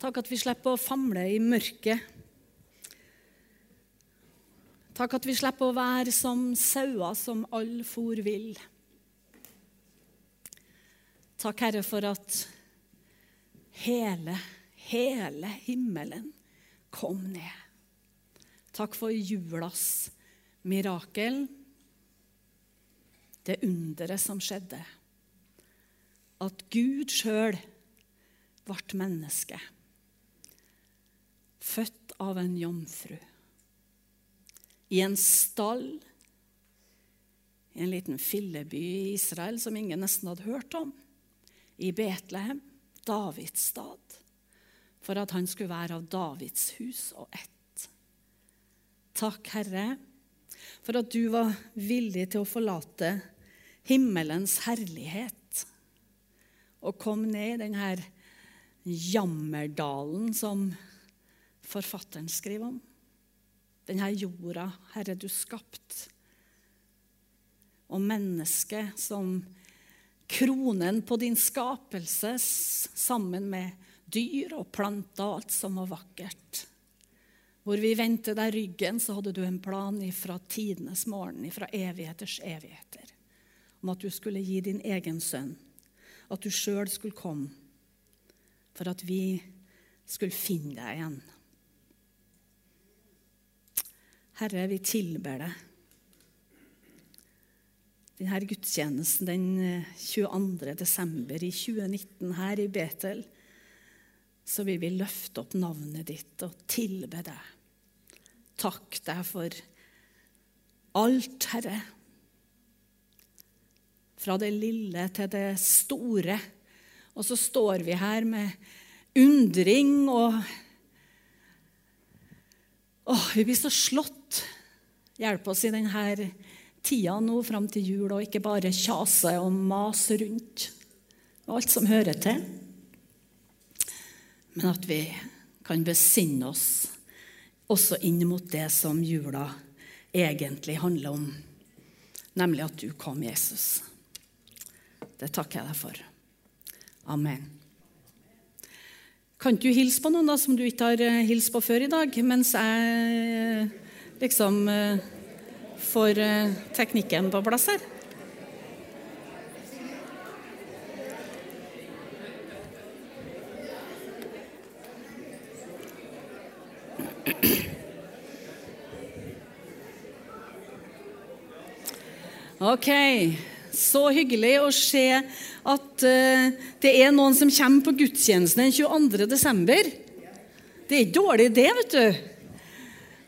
Takk at vi slipper å famle i mørket. Takk at vi slipper å være som sauer som all for vil. Takk, Herre, for at hele, hele himmelen kom ned. Takk for julas mirakel, det underet som skjedde. At Gud sjøl ble menneske, født av en jomfru. I en stall i en liten filleby i Israel som ingen nesten hadde hørt om. I Betlehem, Davids stad, for at han skulle være av Davids hus og ett. Takk, Herre, for at du var villig til å forlate himmelens herlighet og kom ned i denne jammerdalen som forfatteren skriver om. Denne jorda, Herre, du skapte. Og mennesket som kronen på din skapelse sammen med dyr og planter og alt som var vakkert. Hvor vi vendte deg ryggen, så hadde du en plan fra tidenes morgen, fra evigheters evigheter, om at du skulle gi din egen sønn, at du sjøl skulle komme, for at vi skulle finne deg igjen. Herre, vi tilber deg. Denne gudstjenesten den 22. desember i 2019 her i Betel så vil vi løfte opp navnet ditt og tilbe deg. Takk deg for alt, Herre. Fra det lille til det store. Og så står vi her med undring og Åh, Vi blir så slått. Hjelp oss i denne tida nå fram til jul, og ikke bare kjase og mase rundt og alt som hører til men at vi kan besinne oss også inn mot det som jula egentlig handler om, nemlig at du kom, Jesus. Det takker jeg deg for. Amen. Kan ikke du hilse på noen da, som du ikke har eh, hilst på før i dag, mens jeg eh, liksom eh, får teknikken på plass her? Ok, så hyggelig å se at uh, det er noen som kommer på gudstjenesten den 22. desember. Det er ikke dårlig, det, vet du.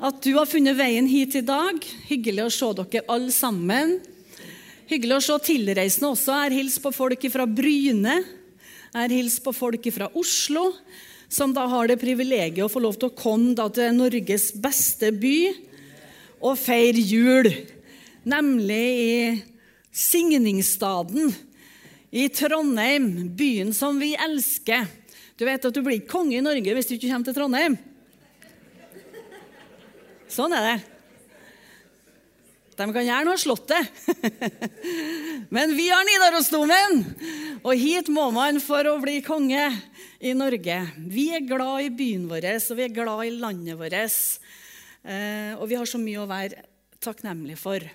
At du har funnet veien hit i dag. Hyggelig å se dere alle sammen. Hyggelig å se tilreisende også. Jeg har hilst på folk fra Bryne. Jeg har hilst på folk fra Oslo, som da har det privilegiet å få lov til å komme til Norges beste by og feire jul nemlig i signingsstaden i Trondheim, byen som vi elsker. Du vet at du blir ikke konge i Norge hvis du ikke kommer til Trondheim. Sånn er det. De kan gjerne ha Slottet, men vi har Nidarosdomen! Og hit må man for å bli konge i Norge. Vi er glad i byen vår, og vi er glad i landet vårt. Eh, og vi har så mye å være takknemlige for.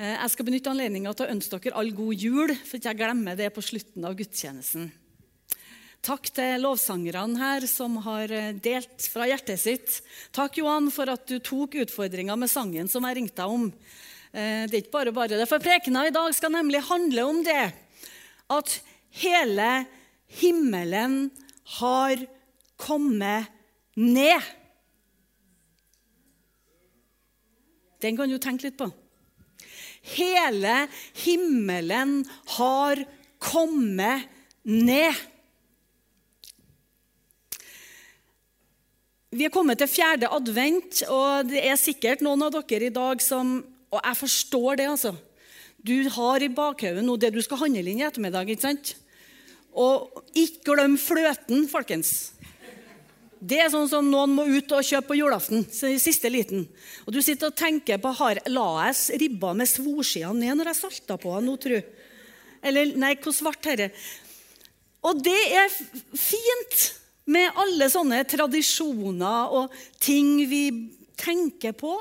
Eh, jeg skal benytte anledningen til å ønske dere all god jul, for ikke jeg glemmer det på slutten av gudstjenesten. Takk til lovsangerne her som har eh, delt fra hjertet sitt. Takk, Johan, for at du tok utfordringa med sangen som jeg ringte deg om. Eh, det er ikke bare bare det, for prekena i dag skal nemlig handle om det. At hele himmelen har kommet ned. Den kan du tenke litt på. Hele himmelen har kommet ned. Vi er kommet til fjerde advent, og det er sikkert noen av dere i dag som Og jeg forstår det, altså. Du har i bakhodet nå det du skal handle inn i ettermiddag. ikke sant? Og ikke glem fløten, folkens. Det er sånn som noen må ut og kjøpe på julaften. siste liten. Og Du sitter og tenker på har, la jeg ribba med svorsida ned når jeg salta på den nå, tru? Eller nei, hvor svart herre? Og det er fint. med alle sånne tradisjoner og ting vi tenker på.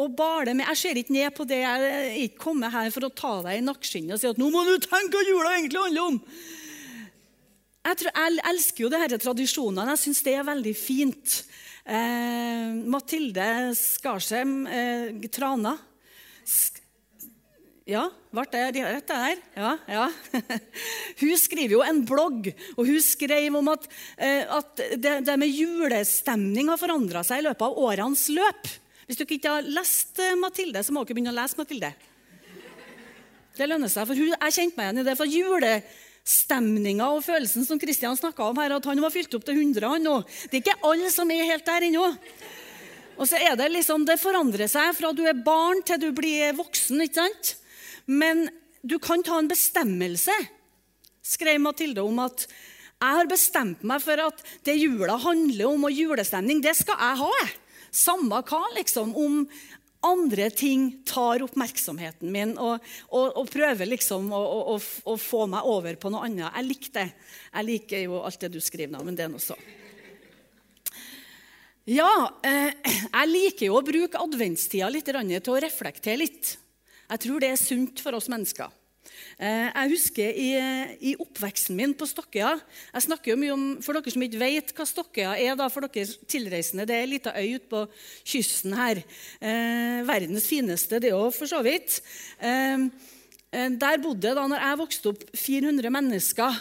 Og bale med, Jeg ser ikke ned på det. Jeg er ikke kommet her for å ta deg i nakkeskinnet og si at nå må du tenke hva jula egentlig handler om. Jeg, tror, jeg elsker jo disse tradisjonene. Jeg syns det er veldig fint. Eh, Mathilde Skarsheim eh, Trana ja, ble det rett der? Ja, ja. Hun skriver jo en blogg, og hun skrev om at, eh, at det, det, med julestemning har forandra seg i løpet av årenes løp. Hvis dere ikke har lest eh, Mathilde, så må dere begynne å lese Mathilde. Det lønner seg, for hun, Jeg kjente meg igjen i det. for julestemninga og følelsen som Kristian snakka om her, at han var fylt opp til 100. han nå. Det er ikke alle som er helt der ennå. Og så er Det liksom, det forandrer seg fra du er barn til du blir voksen. ikke sant? Men du kan ta en bestemmelse, skrev Mathilde om at jeg har bestemt meg for at det jula handler om, og julestemning, det skal jeg ha. Samme hva, liksom. Om andre ting tar oppmerksomheten min og, og, og prøver liksom å, å, å, få meg over på noe annet. Jeg liker det. Jeg liker jo alt det du skriver nå, men det er nå så. Ja, eh, jeg liker jo å bruke adventstida litt til å reflektere litt. Jeg tror det er sunt for oss mennesker. Eh, jeg husker i, i, oppveksten min på Stokkøya Jeg snakker jo mye om, For dere som ikke vet hva Stokkøya er, da, for dere tilreisende, det er ei lita øy ute på kysten her. Eh, verdens fineste, det òg, for så vidt. Eh, eh, der bodde da når jeg vokste opp, 400 mennesker.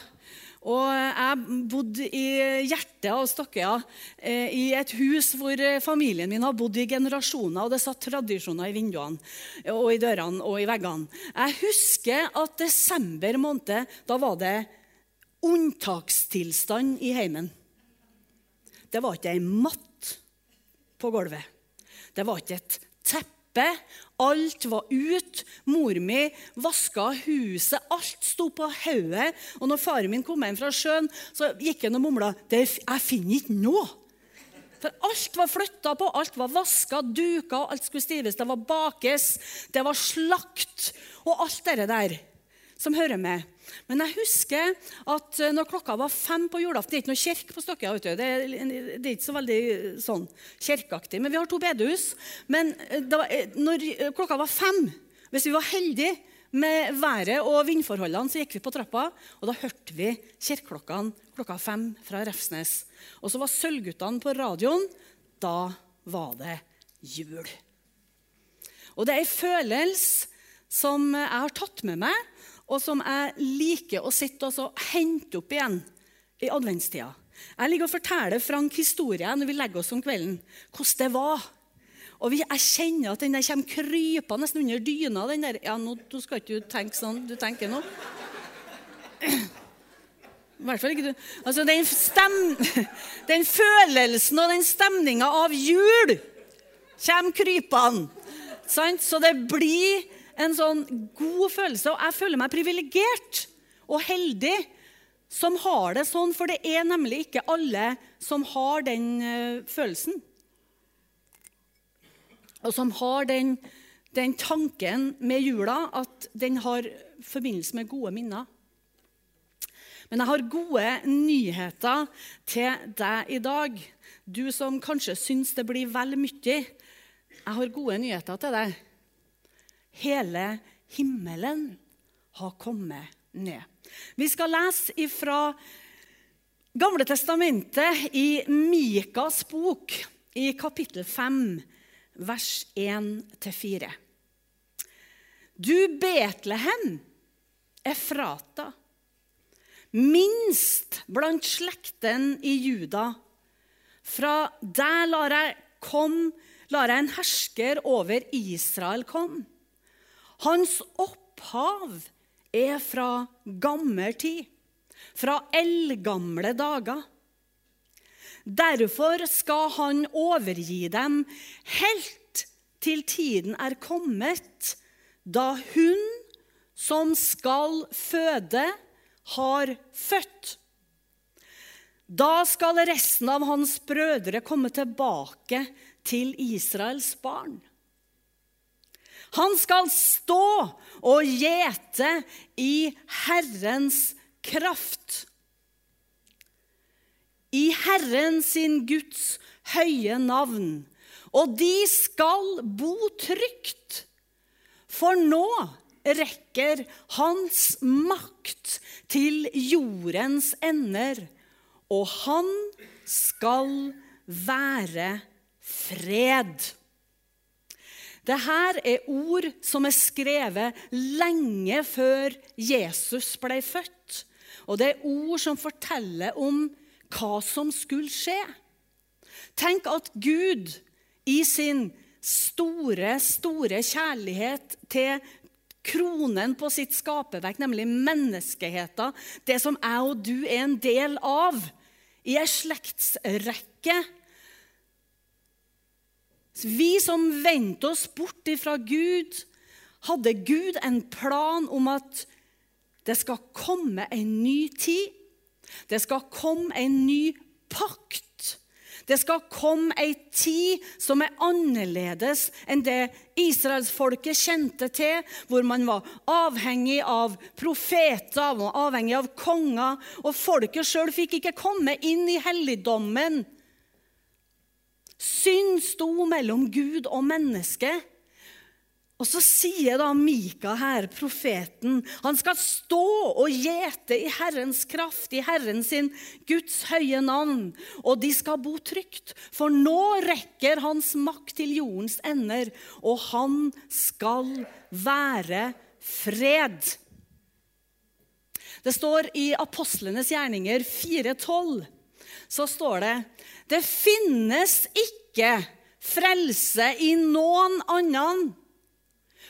Og jeg bodde i hjertet av Stokkøya, eh, i et hus hvor familien min har bodd i generasjoner. Og det satt tradisjoner i vinduene og i dørene og i veggene. Jeg husker at desember måned, da var det unntakstilstand i heimen. Det var ikke ei matt på gulvet. Det var ikke et teppe Alt var ut. Mor mi vaska huset. Alt sto på hodet. Og når faren min kom hjem fra sjøen, så gikk han og mumla 'Jeg finner ikke noe'. For alt var flytta på, alt var vaska, duka, alt skulle stives. Det var bakes, det var slakt og alt det der som hører med. Men jeg husker at eh, når klokka var fem på julaften Det er ikke noe kirke på Stokkøya. Det, det, er ikke så veldig sånn kirkeaktig. Men vi har to bedehus. Men eh, var, eh, når klokka var fem, hvis vi var heldige med været og vindforholdene, så gikk vi på trappa, og da hørte vi kirkeklokkene klokka fem fra Refsnes. Og så var Sølvguttene på radioen. Da var det jul. Og det er ei følelse som jeg har tatt med meg, og som jeg liker å sitte og hente opp igjen i adventstida. Jeg ligger og forteller Frank historien når vi legger oss om kvelden, hvordan det var. Og jeg kjenner at den der kommer krypende nesten under dyna. den der, ja, nå, Du skal ikke tenke sånn du tenker nå. I hvert fall ikke du. Altså, den, stem, den følelsen og den stemninga av jul kommer krypende. Så det blir en sånn god følelse. Og jeg føler meg privilegert og heldig som har det sånn, for det er nemlig ikke alle som har den uh, følelsen. Og som har den, den, tanken med jula at den har forbindelse med gode minner. Men jeg har gode nyheter til deg i dag. Du som kanskje syns det blir vel mye. Jeg har gode nyheter til deg. Hele himmelen har kommet ned. Vi skal lese ifra Gamle testamentet i Mikas bok, i kapittel 5, vers 1-4. Du Betlehem, Efrata, minst blant slekten i Juda. Fra der lar jeg, kom, lar jeg en hersker over Israel komme. Hans opphav er fra gammel tid, fra eldgamle dager. Derfor skal han overgi dem helt til tiden er kommet, da hun som skal føde, har født. Da skal resten av hans brødre komme tilbake til Israels barn. Han skal stå og gjete i Herrens kraft. I Herren sin Guds høye navn, og de skal bo trygt. For nå rekker hans makt til jordens ender, og han skal være fred. Dette er ord som er skrevet lenge før Jesus ble født. Og det er ord som forteller om hva som skulle skje. Tenk at Gud i sin store, store kjærlighet til kronen på sitt skaperverk, nemlig menneskeheten, det som jeg og du er en del av, i ei slektsrekke vi som vendte oss bort ifra Gud, hadde Gud en plan om at det skal komme en ny tid. Det skal komme en ny pakt. Det skal komme ei tid som er annerledes enn det israelsfolket kjente til, hvor man var avhengig av profeter, var avhengig av konger, og folket sjøl fikk ikke komme inn i helligdommen Synd sto mellom Gud og menneske. Og så sier da Mika her, profeten, han skal stå og gjete i Herrens kraft, i Herren sin Guds høye navn, og de skal bo trygt. For nå rekker hans makt til jordens ender, og han skal være fred. Det står i Apostlenes gjerninger 4,12, så står det det finnes ikke frelse i noen annen.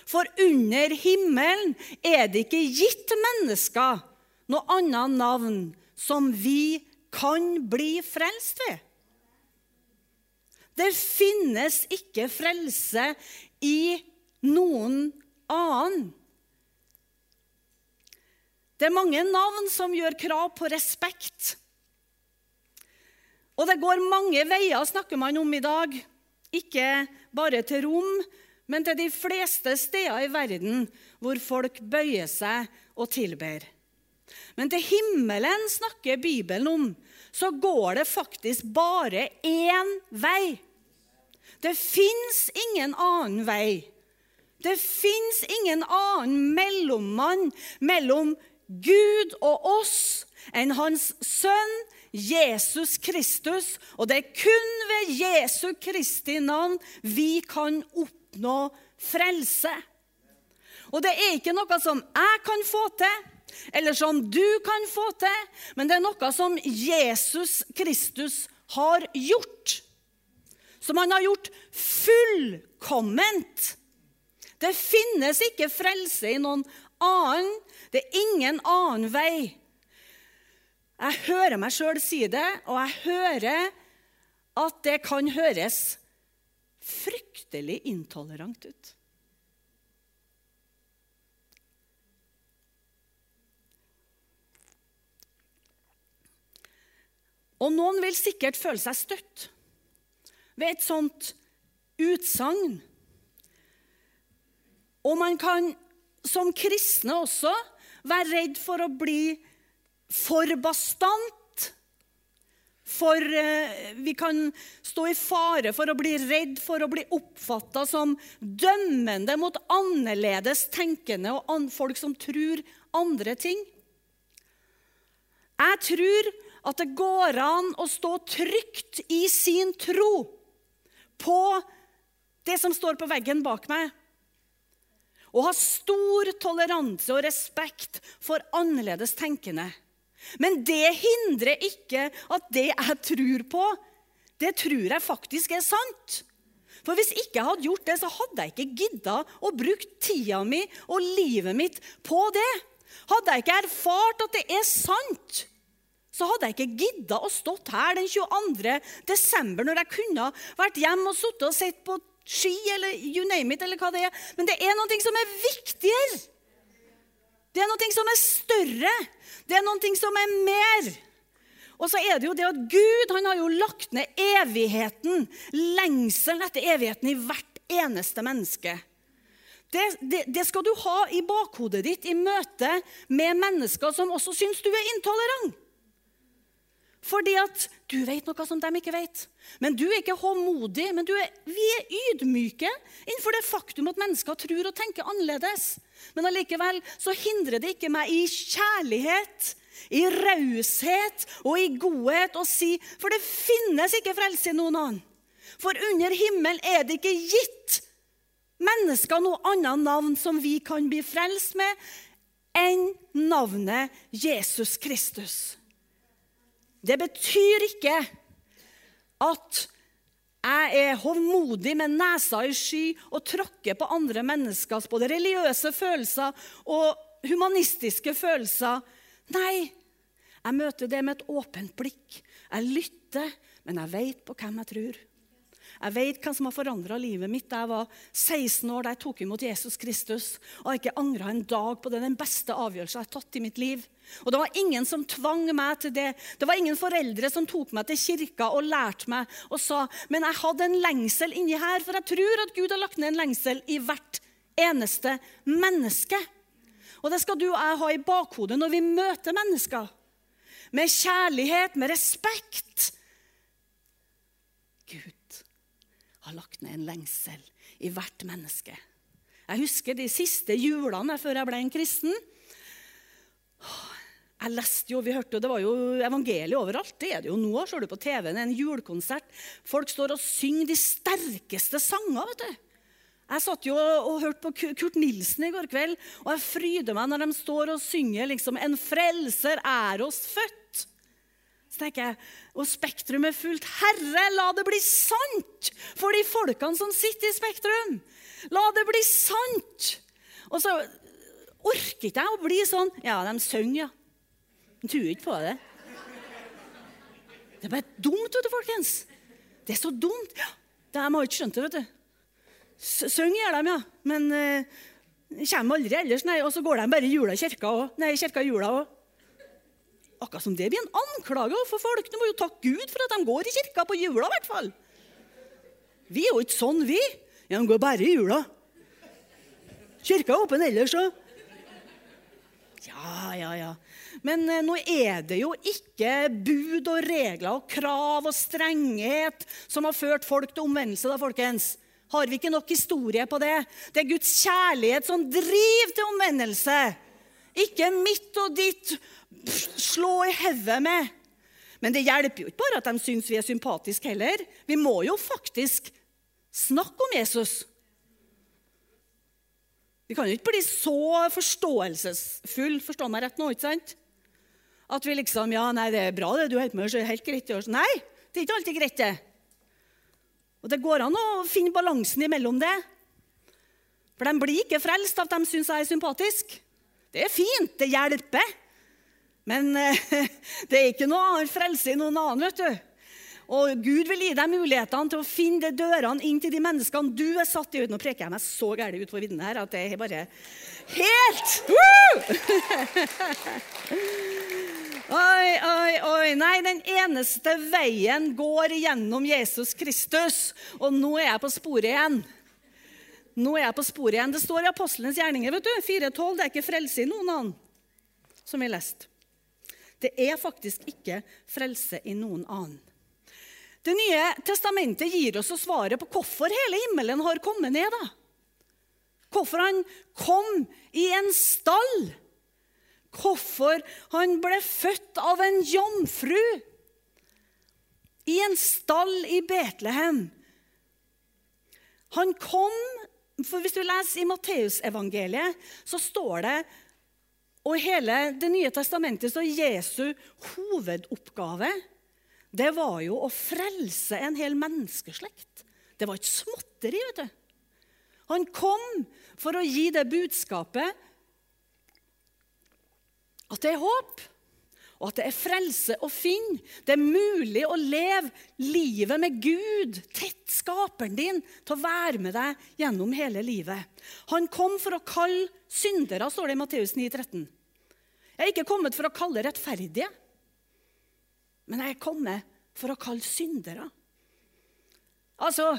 For under himmelen er det ikke gitt mennesker noe annet navn som vi kan bli frelst ved. Det finnes ikke frelse i noen annen. Det er mange navn som gjør krav på respekt. Og det går mange veier, snakker man om i dag. Ikke bare til Rom, men til de fleste steder i verden hvor folk bøyer seg og tilber. Men til himmelen snakker Bibelen om, så går det faktisk bare én vei. Det fins ingen annen vei. Det fins ingen annen mellommann mellom Gud og oss enn hans sønn Jesus Kristus. Og det er kun ved Jesu Kristi navn vi kan oppnå frelse. Og det er ikke noe som jeg kan få til, eller som du kan få til, men det er noe som Jesus Kristus har gjort. Som han har gjort fullkomment. Det finnes ikke frelse i noen annen. Det er ingen annen vei. Jeg hører meg sjøl si det, og jeg hører at det kan høres fryktelig intolerant ut. Og noen vil sikkert føle seg støtt ved et sånt utsagn. Og man kan som kristne også være redd for å bli for bastant. For eh, vi kan stå i fare for å bli redd for å bli oppfatta som dømmende mot annerledes tenkende og folk som tror andre ting. Jeg tror at det går an å stå trygt i sin tro på det som står på veggen bak meg. Og ha stor toleranse og respekt for annerledes tenkende. Men det hindrer ikke at det jeg tror på, det tror jeg faktisk er sant. For hvis ikke jeg hadde gjort det, så hadde jeg ikke gidda å bruke tida mi og livet mitt på det. Hadde jeg ikke erfart at det er sant, så hadde jeg ikke gidda å stått her den 22. desember når jeg kunne vært hjemme og sittet og sett på ski eller you name it, eller hva det er. Men det er noe som er viktigere. Det er noe som er større. Det er noe som er mer. Og så er det jo det at Gud han har jo lagt ned evigheten, lengselen etter evigheten, i hvert eneste menneske. Det, det, det, skal du ha i bakhodet ditt i møte med mennesker som også syns du er intolerant. Fordi at du vet noe som de ikke vet. Men du er ikke håndmodig, men er, vi er ydmyke innenfor det faktum at mennesker tror og tenker annerledes. Men allikevel så hindrer det ikke meg i kjærlighet, i raushet og i godhet å si For det finnes ikke frelse i noen annen. For under himmelen er det ikke gitt mennesker noe annet navn som vi kan bli frelst med, enn navnet Jesus Kristus. Det betyr ikke at jeg er hovmodig med nesa i sky og tråkker på andre menneskers både religiøse følelser og humanistiske følelser. Nei, jeg møter det med et åpent blikk. Jeg lytter, men jeg vet på hvem jeg tror. Jeg vet hva som har forandra livet mitt jeg var 16 år da jeg tok imot Jesus Kristus. Og har ikke angra en dag på det. Den beste avgjørelsen jeg har tatt i mitt liv. Og det var ingen som tvang meg til det. Det var ingen foreldre som tok meg til kirka og lærte meg og sa Men jeg hadde en lengsel inni her, for jeg tror at Gud har lagt ned en lengsel i hvert eneste menneske. Og det skal du og jeg ha i bakhodet når vi møter mennesker. Med kjærlighet, med respekt. Gud har lagt ned en lengsel i hvert menneske. Jeg husker de siste julene før jeg ble en kristen. Jeg leste jo, vi hørte jo, Det var jo evangeliet overalt. Det er det jo nå. Ser du på TV-en, en julekonsert. Folk står og synger de sterkeste sanger. vet du. Jeg satt jo og hørte på Kurt Nilsen i går kveld, og jeg fryder meg når de står og synger liksom, 'En frelser er oss født' tenker jeg, og Spektrum er fullt. Herre, la det bli sant for de folkene som sitter i Spektrum! La det bli sant! Og så orker ikke jeg å bli sånn Ja, de synger, ja. De tror ikke på det. Det er bare dumt, vet du, folkens. Det er så dumt. Ja, de har ikke skjønt det, vet du. Synger gjør de, ja. Men uh, kommer aldri ellers, nei. Og så går de bare i jula i kirka. Nei, kirka i jula òg. Akkurat som det blir en anklage for folk. Du må jo takke Gud for at de går i kirka på jula. I hvert fall. Vi er jo ikke sånn, vi. Ja, De går bare i jula. Kirka er åpen ellers òg. Ja, ja, ja. Men eh, nå er det jo ikke bud og regler og krav og strenghet som har ført folk til omvendelse, da, folkens. Har vi ikke nok historie på det? Det er Guds kjærlighet som driver til omvendelse. Ikke mitt og ditt slå i hodet med. Men det hjelper jo ikke bare at de syns vi er sympatiske heller. Vi må jo faktisk snakke om Jesus. Vi kan jo ikke bli så forståelsesfull, forstå meg rett nå, ikke sant? At vi liksom Ja, nei, det er bra, det du holder på med, så er helt greit. Nei, det er ikke alltid greit, det. Og det går an å finne balansen imellom det. For de blir ikke frelst av at de syns jeg er sympatisk. Det er fint, det hjelper. Men eh, det er ikke noe frelse i noen annen. vet du. Og Gud vil gi deg mulighetene til å finne de dørene inn til de menneskene du er satt i. Nå preker jeg meg så gæren ut på vidden her at det er bare helt Oi, oi, oi. Nei, den eneste veien går gjennom Jesus Kristus. Og nå er jeg på sporet igjen. Nå er jeg på sporet igjen. Det står i Apostlenes gjerninger vet du, 4.12. Det er ikke frelse i noen annen, som vi leste. Det er faktisk ikke frelse i noen annen. Det nye testamentet gir oss svaret på hvorfor hele himmelen har kommet ned. da. Hvorfor han kom i en stall. Hvorfor han ble født av en jomfru i en stall i Betlehem. Han kom for Hvis du leser i Matteusevangeliet, så står det og i hele Det nye testamentet så Jesu hovedoppgave det var jo å frelse en hel menneskeslekt. Det var ikke småtteri. vet du. Han kom for å gi det budskapet at det er håp, og at det er frelse å finne. Det er mulig å leve livet med Gud, tett skaperen din, til å være med deg gjennom hele livet. Han kom for å kalle syndere, står det i Matteus 9, 13. Jeg er ikke kommet for å kalle rettferdige, men jeg er kommet for å kalle syndere. Altså,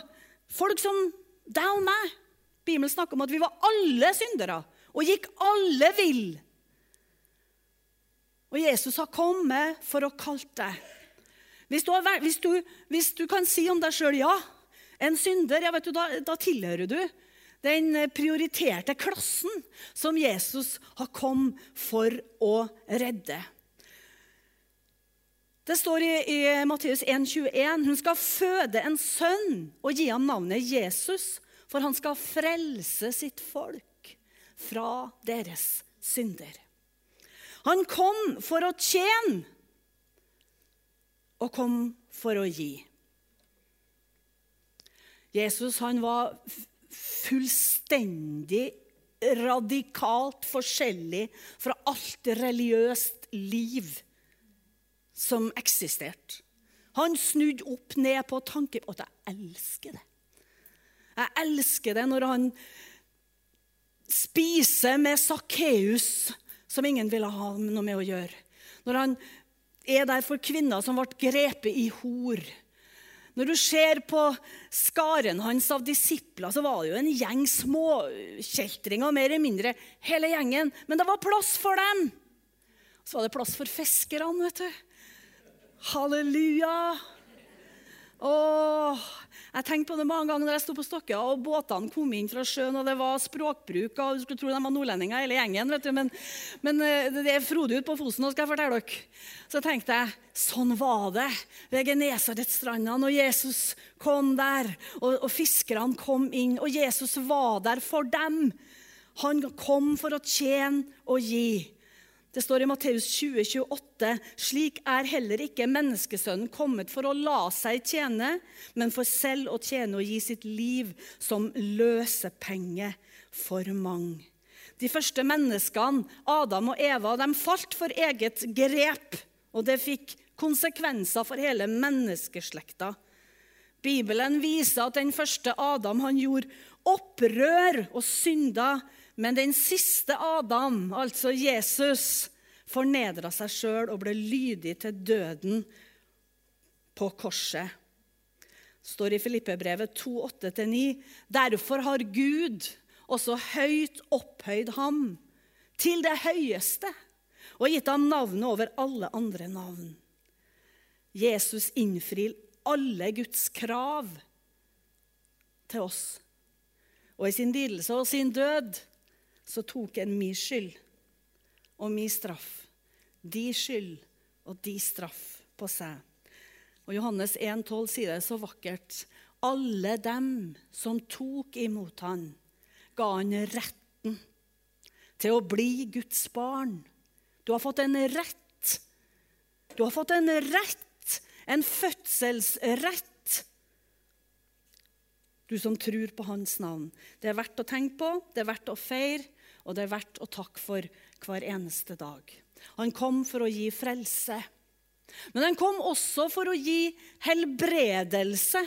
folk som deg og meg. Bibelen snakker om at vi var alle syndere og gikk alle vill. Og Jesus har kommet for å kalle deg. Hvis du, har, hvis du, hvis du kan si om deg sjøl ja, en synder, ja, du, da, da tilhører du den prioriterte klassen som Jesus har kommet for å redde. Det står i, i Matteus 1,21.: Hun skal føde en sønn og gi ham navnet Jesus, for han skal frelse sitt folk fra deres synder. Han kom for å tjene og kom for å gi. Jesus han var fullstendig radikalt forskjellig fra alt religiøst liv som eksisterte. Han snudde opp ned på tanken Og jeg elsker det. Jeg elsker det når han spiser med Sakkeus, som ingen ville ha noe med å gjøre. Når han er der for kvinner som ble grepet i hor. Når du ser på skaren hans av disipler, så var det jo en gjeng småkjeltringer, mer eller mindre, hele gjengen. Men det var plass for dem. Så var det plass for fiskerne, vet du. Halleluja! Åh, jeg tenkte på det mange ganger når jeg sto på Stokke og båtene kom inn fra sjøen, og det var språkbruk, og du skulle tro de var nordlendinger hele gjengen. vet du, Men, men eh, det er frodig ute på Fosen, nå skal jeg fortelle dere. Så tenkte jeg sånn var det ved Genesaretstranda når Jesus kom der, og, og fiskerne kom inn, og Jesus var der for dem. Han kom for å tjene og gi. Det står i Matteus 20, 28, slik er heller ikke menneskesønnen kommet for å la seg tjene, men for selv å tjene og gi sitt liv som løsepenge for mange. De første menneskene, Adam og Eva, de falt for eget grep, og det fikk konsekvenser for hele menneskeslekta. Bibelen viser at den første Adam han gjorde opprør og synda men den siste Adam, altså Jesus, fornedra seg sjøl og ble lydig til døden på korset. Det står i Filippebrevet 2,8-9.: Derfor har Gud også høyt opphøyd ham til det høyeste og gitt ham navnet over alle andre navn. Jesus innfrir alle Guds krav til oss. Og i sin lidelse og sin død så tok en min skyld og min straff, de skyld og de straff på seg. Og Johannes 1,12 sier det så vakkert. Alle dem som tok imot han, ga han retten til å bli Guds barn. Du har fått en rett. Du har fått en rett, en fødselsrett. Du som tror på hans navn. Det er verdt å tenke på, det er verdt å feire, og det er verdt å takke for hver eneste dag. Han kom for å gi frelse. Men han kom også for å gi helbredelse,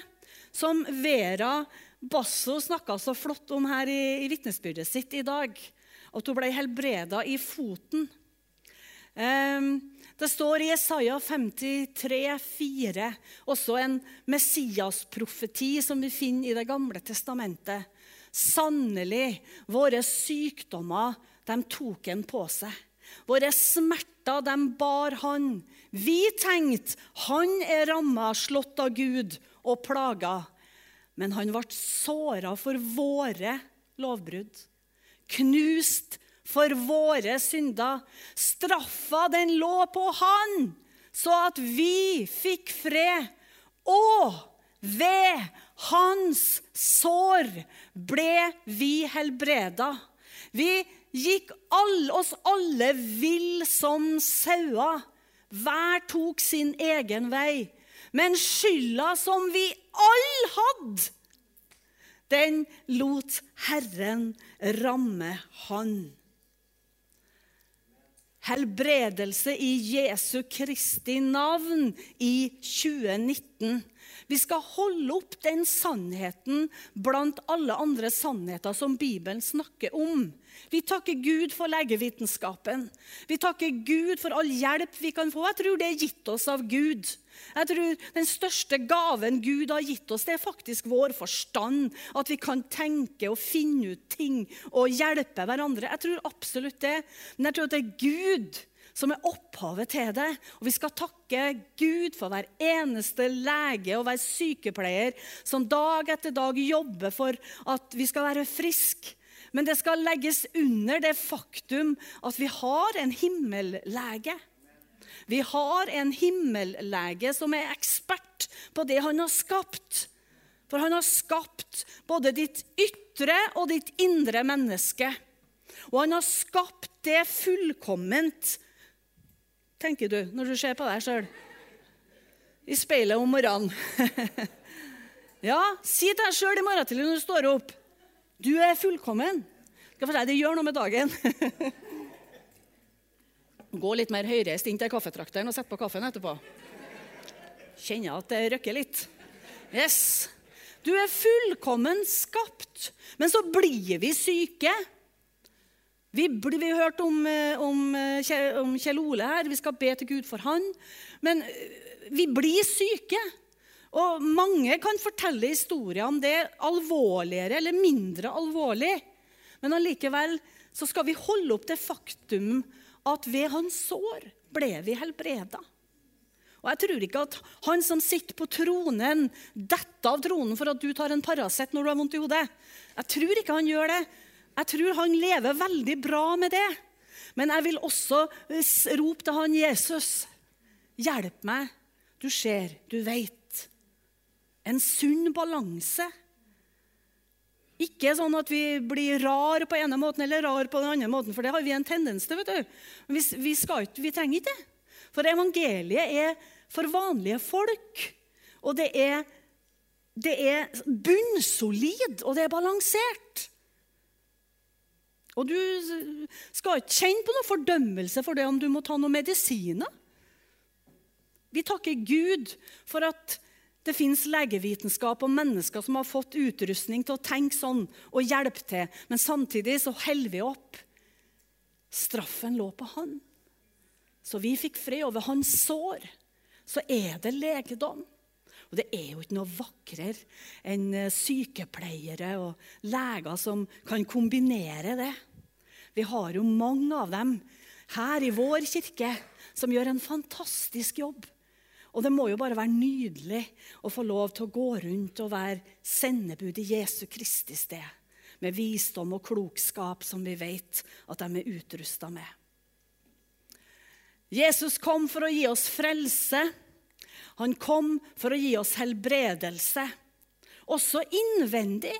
som Vera Basso snakka så flott om her i, i vitnesbyrdet sitt i dag. At hun ble helbreda i foten. Um, det står i Isaiah 53, 53,4, også en Messias-profeti som vi finner i Det gamle testamentet. Sannelig, våre sykdommer, de tok han på seg. Våre smerter, de bar han. Vi tenkte han er ramma, slått av Gud og plaga. Men han ble såra for våre lovbrudd. Knust for våre synder. Straffa, den lå på han, så at vi fikk fred. Og ved hans sår ble vi helbreda. Vi gikk all, oss alle vill som sauer. Hver tok sin egen vei. Men skylda som vi alle hadde, den lot Herren ramme han. Helbredelse i Jesu Kristi navn i 2019. Vi skal holde opp den sannheten blant alle andre sannheter som Bibelen snakker om. Vi takker Gud for legevitenskapen. Vi takker Gud for all hjelp vi kan få. Jeg tror det er gitt oss av Gud. Jeg tror Den største gaven Gud har gitt oss, det er faktisk vår forstand. At vi kan tenke og finne ut ting og hjelpe hverandre. Jeg tror absolutt det. Men jeg tror at det er Gud som er opphavet til det. Og vi skal takke Gud for hver eneste lege og hver sykepleier som dag etter dag jobber for at vi skal være friske. Men det skal legges under det faktum at vi har en himmellege. Vi har en himmellege som er ekspert på det han har skapt. For han har skapt både ditt ytre og ditt indre menneske. Og han har skapt det fullkomment, tenker du når du ser på deg sjøl i speilet om morgenen. ja, si til deg sjøl i morgen tidlig når du står opp du er fullkommen. Skal for si, Det gjør noe med dagen. Gå litt mer høyreist inn til kaffetrakteren og sett på kaffen etterpå. Kjenner at det røkker litt. Yes. Du er fullkommen skapt. Men så blir vi syke. Vi, vi hørt om, eh, om, eh, om, Kjell Ole her. Vi skal be til Gud for han. Men eh, vi blir syke. Og mange kan fortelle historier om det, alvorligere eller mindre alvorlig. Men allikevel så skal vi holde opp det faktum at ved hans sår ble vi helbreda. Og jeg tror ikke at han som sitter på tronen, detter av tronen for at du tar en Paracet når du har vondt i hodet. Jeg tror ikke han gjør det. Jeg tror han lever veldig bra med det. Men jeg vil også rope til han Jesus. Hjelp meg. Du ser, du veit. En sunn balanse. Ikke sånn at vi blir rar på ene måten eller rar på den andre måten, for det har vi en tendens til. vet du. Vi, vi, ikke, vi trenger ikke det. For evangeliet er for vanlige folk. Og det er, det er bunnsolid, og det er balansert. Og du skal ikke kjenne på noe fordømmelse for det om du må ta noen medisiner. Vi takker Gud for at det fins legevitenskap og mennesker som har fått utrustning til å tenke sånn og hjelpe til. Men samtidig så holder vi opp. Straffen lå på han. Så vi fikk fred over hans sår så er det legedom. Og det er jo ikke noe vakrere enn eh, sykepleiere og leger som kan kombinere det. Vi har jo mange av dem her i vår kirke som gjør en fantastisk jobb. Og det må jo bare være nydelig å få lov til å gå rundt og være sendebud i Jesu Kristi sted. Med visdom og klokskap som vi vet at de er utrusta med. Jesus kom for å gi oss frelse. Han kom for å gi oss helbredelse, også innvendig.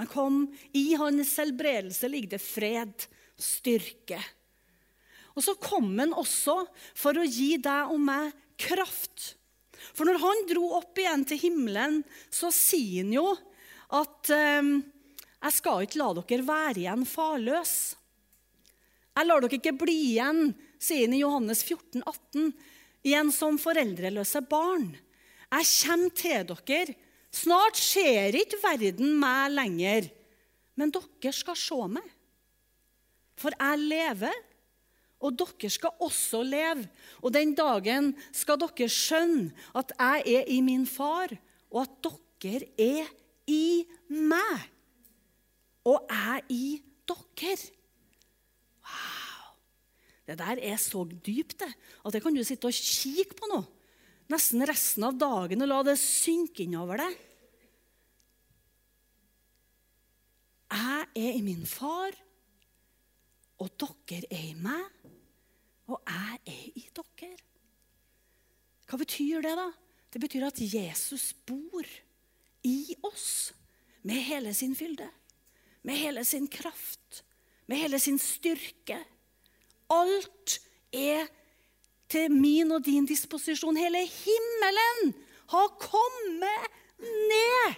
Han kom, I hans helbredelse ligger det fred, styrke. Og så kom han også for å gi deg og meg kraft. For når han dro opp igjen til himmelen, så sier han jo at um, 'Jeg skal ikke la dere være igjen farløse'. Jeg lar dere ikke bli igjen sier han i Johannes 14, 18, igjen som foreldreløse barn. Jeg kommer til dere. Snart ser ikke verden meg lenger, men dere skal se meg. For jeg lever, og dere skal også leve. Og den dagen skal dere skjønne at jeg er i min far, og at dere er i meg. Og jeg i dere. Det der er så dypt det, at det kan du sitte og kikke på nå. Nesten resten av dagen og la det synke innover deg. Jeg er i min far, og dere er i meg, og jeg er i dere. Hva betyr det, da? Det betyr at Jesus bor i oss med hele sin fylde. Med hele sin kraft, med hele sin styrke Alt er til min og din disposisjon. Hele himmelen har kommet ned.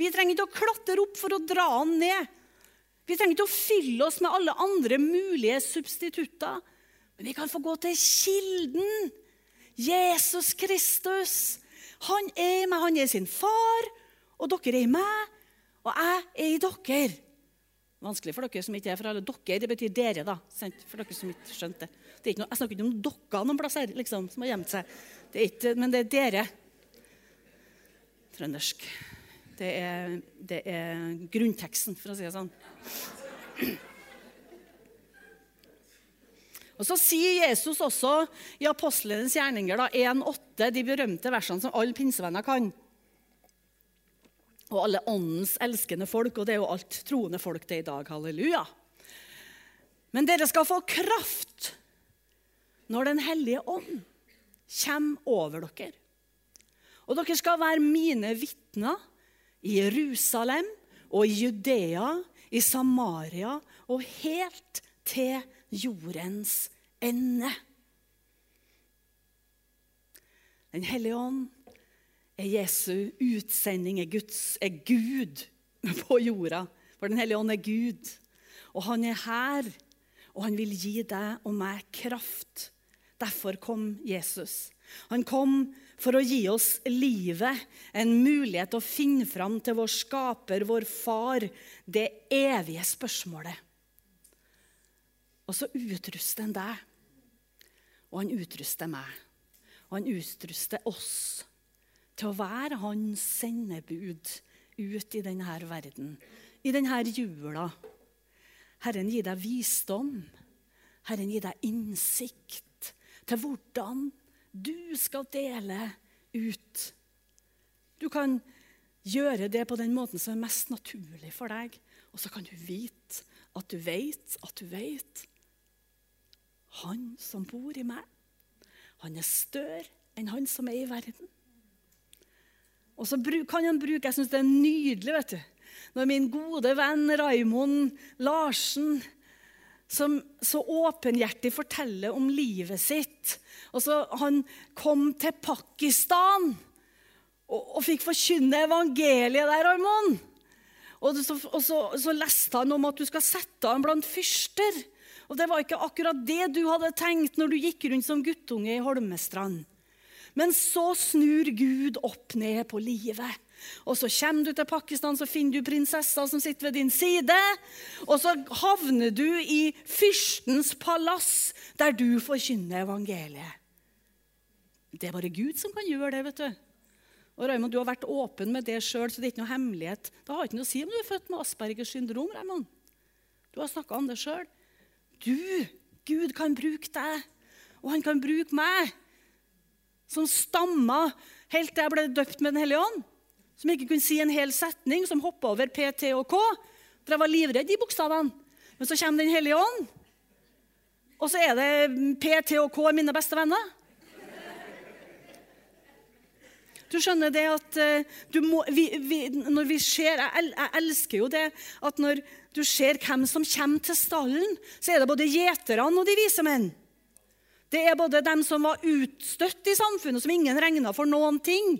Vi trenger ikke å klatre opp for å dra den ned. Vi trenger ikke å fylle oss med alle andre mulige substitutter. Men vi kan få gå til kilden. Jesus Kristus. Han er i meg, han er sin far, og dere er i meg, og jeg er i dere. Vanskelig for dere som ikke er fra alle dere. Det betyr dere, da. For dere som ikke skjønte det. det noe, jeg snakker ikke om dere noen plasser liksom, som har gjemt seg. Det ikke, men det er dere. Trøndersk. Det er, det er grunnteksten, for å si det sånn. Og Så sier Jesus også i apostlenes gjerninger 1,8, de berømte versene som alle pinsevenner kan. Og alle åndens elskende folk, og det er jo alt troende folk det er i dag. Halleluja. Men dere skal få kraft når Den hellige ånd kommer over dere. Og dere skal være mine vitner i Jerusalem og i Judea, i Samaria og helt til jordens ende. Den hellige ånd er Jesu utsending, er, Guds, er Gud på jorda. For Den hellige ånd er Gud. Og han er her, og han vil gi deg og meg kraft. Derfor kom Jesus. Han kom for å gi oss livet, en mulighet til å finne fram til vår skaper, vår far, det evige spørsmålet. Og så utruster han deg, og han utruster meg. Og han utruster oss til å være hans sendebud ut i denne verden, i denne jula. Herren gir deg visdom. Herren gir deg innsikt til hvordan du skal dele ut. Du kan gjøre det på den måten som er mest naturlig for deg. Og så kan du vite at du vet at du vet. Han som bor i meg, han er større enn han som er i verden. Og så kan han bruke Jeg syns det er nydelig vet du, når min gode venn Raimond Larsen som så åpenhjertig forteller om livet sitt. Og så Han kom til Pakistan og, og fikk forkynne evangeliet der, Raimond. Og, så, og så, så, leste han om at du skal sette ham blant fyrster. Og Det var ikke akkurat det du hadde tenkt når du gikk rundt som guttunge i Holmestrand. Men så snur Gud opp ned på livet. Og så kommer du til Pakistan, så finner du prinsessa som sitter ved din side. Og så havner du i fyrstens palass, der du forkynner evangeliet. Det er bare Gud som kan gjøre det. vet du. Og Raymond, Du har vært åpen med det sjøl, så det er ikke noe hemmelighet. Det har ikke noe å si om du er født med Aspergers syndrom. Raymond. Du har snakka om det sjøl. Du, Gud, kan bruke deg, og han kan bruke meg som stamma helt til jeg ble døpt med Den hellige ånd. Som ikke kunne si en hel setning, som hoppa over P, T og K. For jeg var livredd de bokstavene. Men så kommer Den hellige ånd, og så er det P, T og K mine beste venner. Du skjønner det at du må, vi, vi, når vi ser jeg, jeg, elsker jo det at når du ser hvem som kommer til stallen, så er det både gjeterne og de vise menn. Det er både dem som var utstøtt i samfunnet, som ingen regna for noen ting.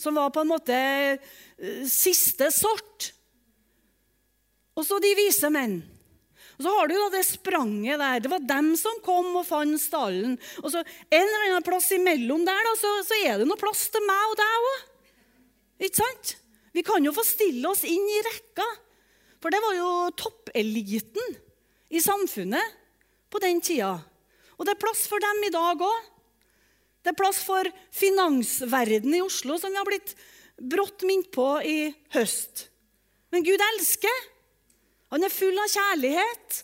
Som var på en måte uh, siste sort. Og så de vise menn. Og Så har du da det spranget der. Det var dem som kom og fant stallen. Og så En eller annen plass imellom der da, så, så er det noe plass til meg og deg òg. Ikke sant? Vi kan jo få stille oss inn i rekka. For det var jo toppeliten i samfunnet på den tida. Og det er plass for dem i dag òg. Det er plass for finansverdenen i Oslo, som vi har blitt brått minnet på i høst. Men Gud elsker. Han er full av kjærlighet.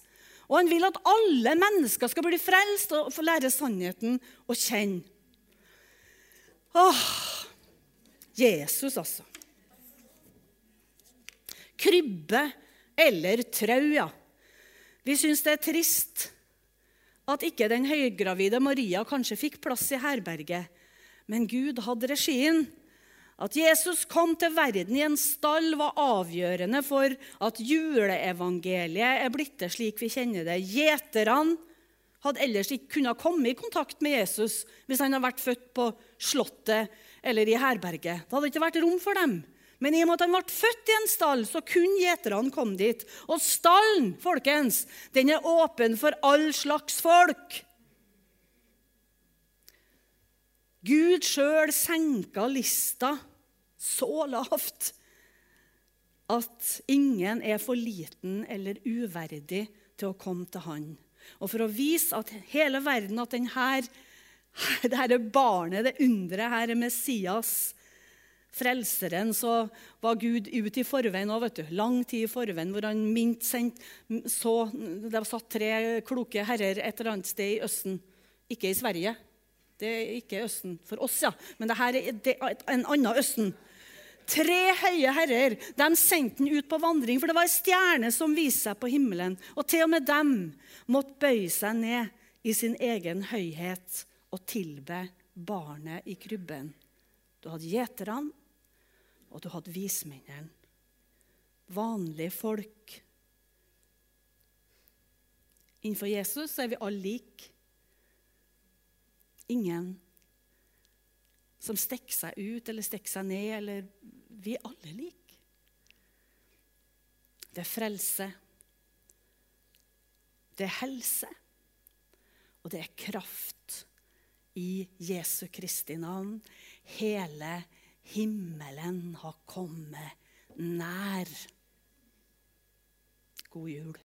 Og han vil at alle mennesker skal bli frelst og få lære sannheten å kjenne. Åh, Jesus, altså. Krybbe eller trau, ja. Vi syns det er trist at ikke den høygravide Maria kanskje fikk plass i herberget. Men Gud hadde regien. At Jesus kom til verden i en stall, var avgjørende for at juleevangeliet er blitt det slik vi kjenner det. Gjeterne hadde ellers ikke kunnet komme i kontakt med Jesus hvis han hadde vært født på Slottet eller i herberget. Det hadde ikke vært rom for dem. Men i og med at han ble født i en stall, så kunne gjeterne komme dit. Og stallen, folkens, den er åpen for all slags folk. Gud sjøl senka lista så lavt at ingen er for liten eller uverdig til å komme til han. Og for å vise at hele verden at denne, dette barnet, det underet her, er Messias, frelseren, så var Gud ute i forveien òg. Lang tid i forveien, hvor han mint sendt så Det satt tre kloke herrer et eller annet sted i Østen. Ikke i Sverige. Det er ikke Østen for oss, ja. Men det her er en annen Østen. Tre høye herrer de sendte han ut på vandring, for det var ei stjerne som viste seg på himmelen. Og til og med dem måtte bøye seg ned i sin egen høyhet og tilbe barnet i krybben. Du hadde gjeterne, og du hadde vismennene. Vanlige folk. Innenfor Jesus er vi alle like. Ingen som stikker seg ut eller stikker seg ned. eller Vi er alle like. Det er frelse. Det er helse. Og det er kraft i Jesu Kristi navn. Hele himmelen har kommet nær. God jul.